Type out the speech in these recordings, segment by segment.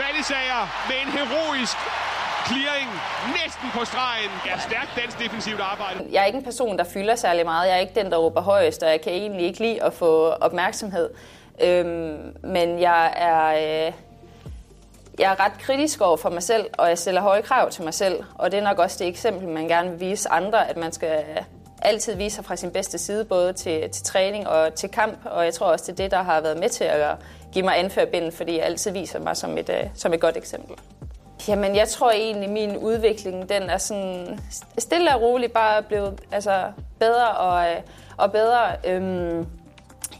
Ballisager med en heroisk clearing næsten på stregen. Ja, stærkt dansk defensivt arbejde. Jeg er ikke en person, der fylder særlig meget. Jeg er ikke den, der råber højest, og jeg kan egentlig ikke lide at få opmærksomhed. Øhm, men jeg er, øh, jeg er ret kritisk over for mig selv, og jeg stiller høje krav til mig selv. Og det er nok også det eksempel, man gerne vil vise andre, at man skal altid vise sig fra sin bedste side, både til, til træning og til kamp. Og jeg tror også, det er det, der har været med til at give mig anførbinden, fordi jeg altid viser mig som et, øh, som et godt eksempel. Jamen, jeg tror egentlig, min udvikling, den er sådan stille og roligt bare blevet altså, bedre og, øh, og bedre. Øhm,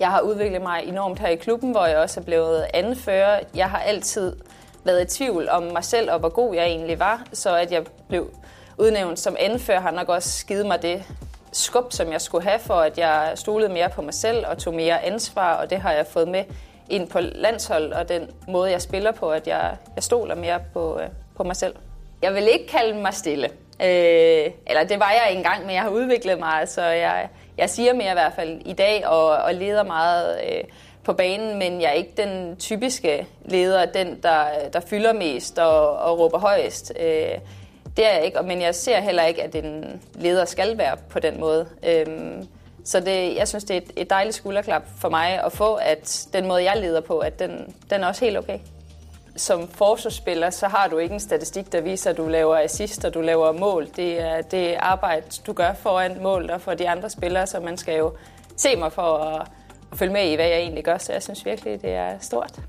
jeg har udviklet mig enormt her i klubben, hvor jeg også er blevet anfører. Jeg har altid været i tvivl om mig selv og hvor god jeg egentlig var, så at jeg blev udnævnt som anfører har nok også givet mig det skub, som jeg skulle have for, at jeg stolede mere på mig selv og tog mere ansvar, og det har jeg fået med ind på landshold og den måde, jeg spiller på, at jeg, jeg stoler mere på, øh, på mig selv. Jeg vil ikke kalde mig stille. Øh, eller det var jeg engang, men jeg har udviklet mig, så jeg, jeg siger mere i hvert fald i dag og, og leder meget øh, på banen, men jeg er ikke den typiske leder, den der, der fylder mest og, og råber højest. Øh, det er jeg ikke, men jeg ser heller ikke, at en leder skal være på den måde. Øhm, så det, jeg synes, det er et, et dejligt skulderklap for mig at få, at den måde, jeg leder på, at den, den er også helt okay. Som forsvarsspiller, så har du ikke en statistik, der viser, at du laver assist og du laver mål. Det er det arbejde, du gør foran mål og for de andre spillere, så man skal jo se mig for at, at følge med i, hvad jeg egentlig gør. Så jeg synes virkelig, det er stort.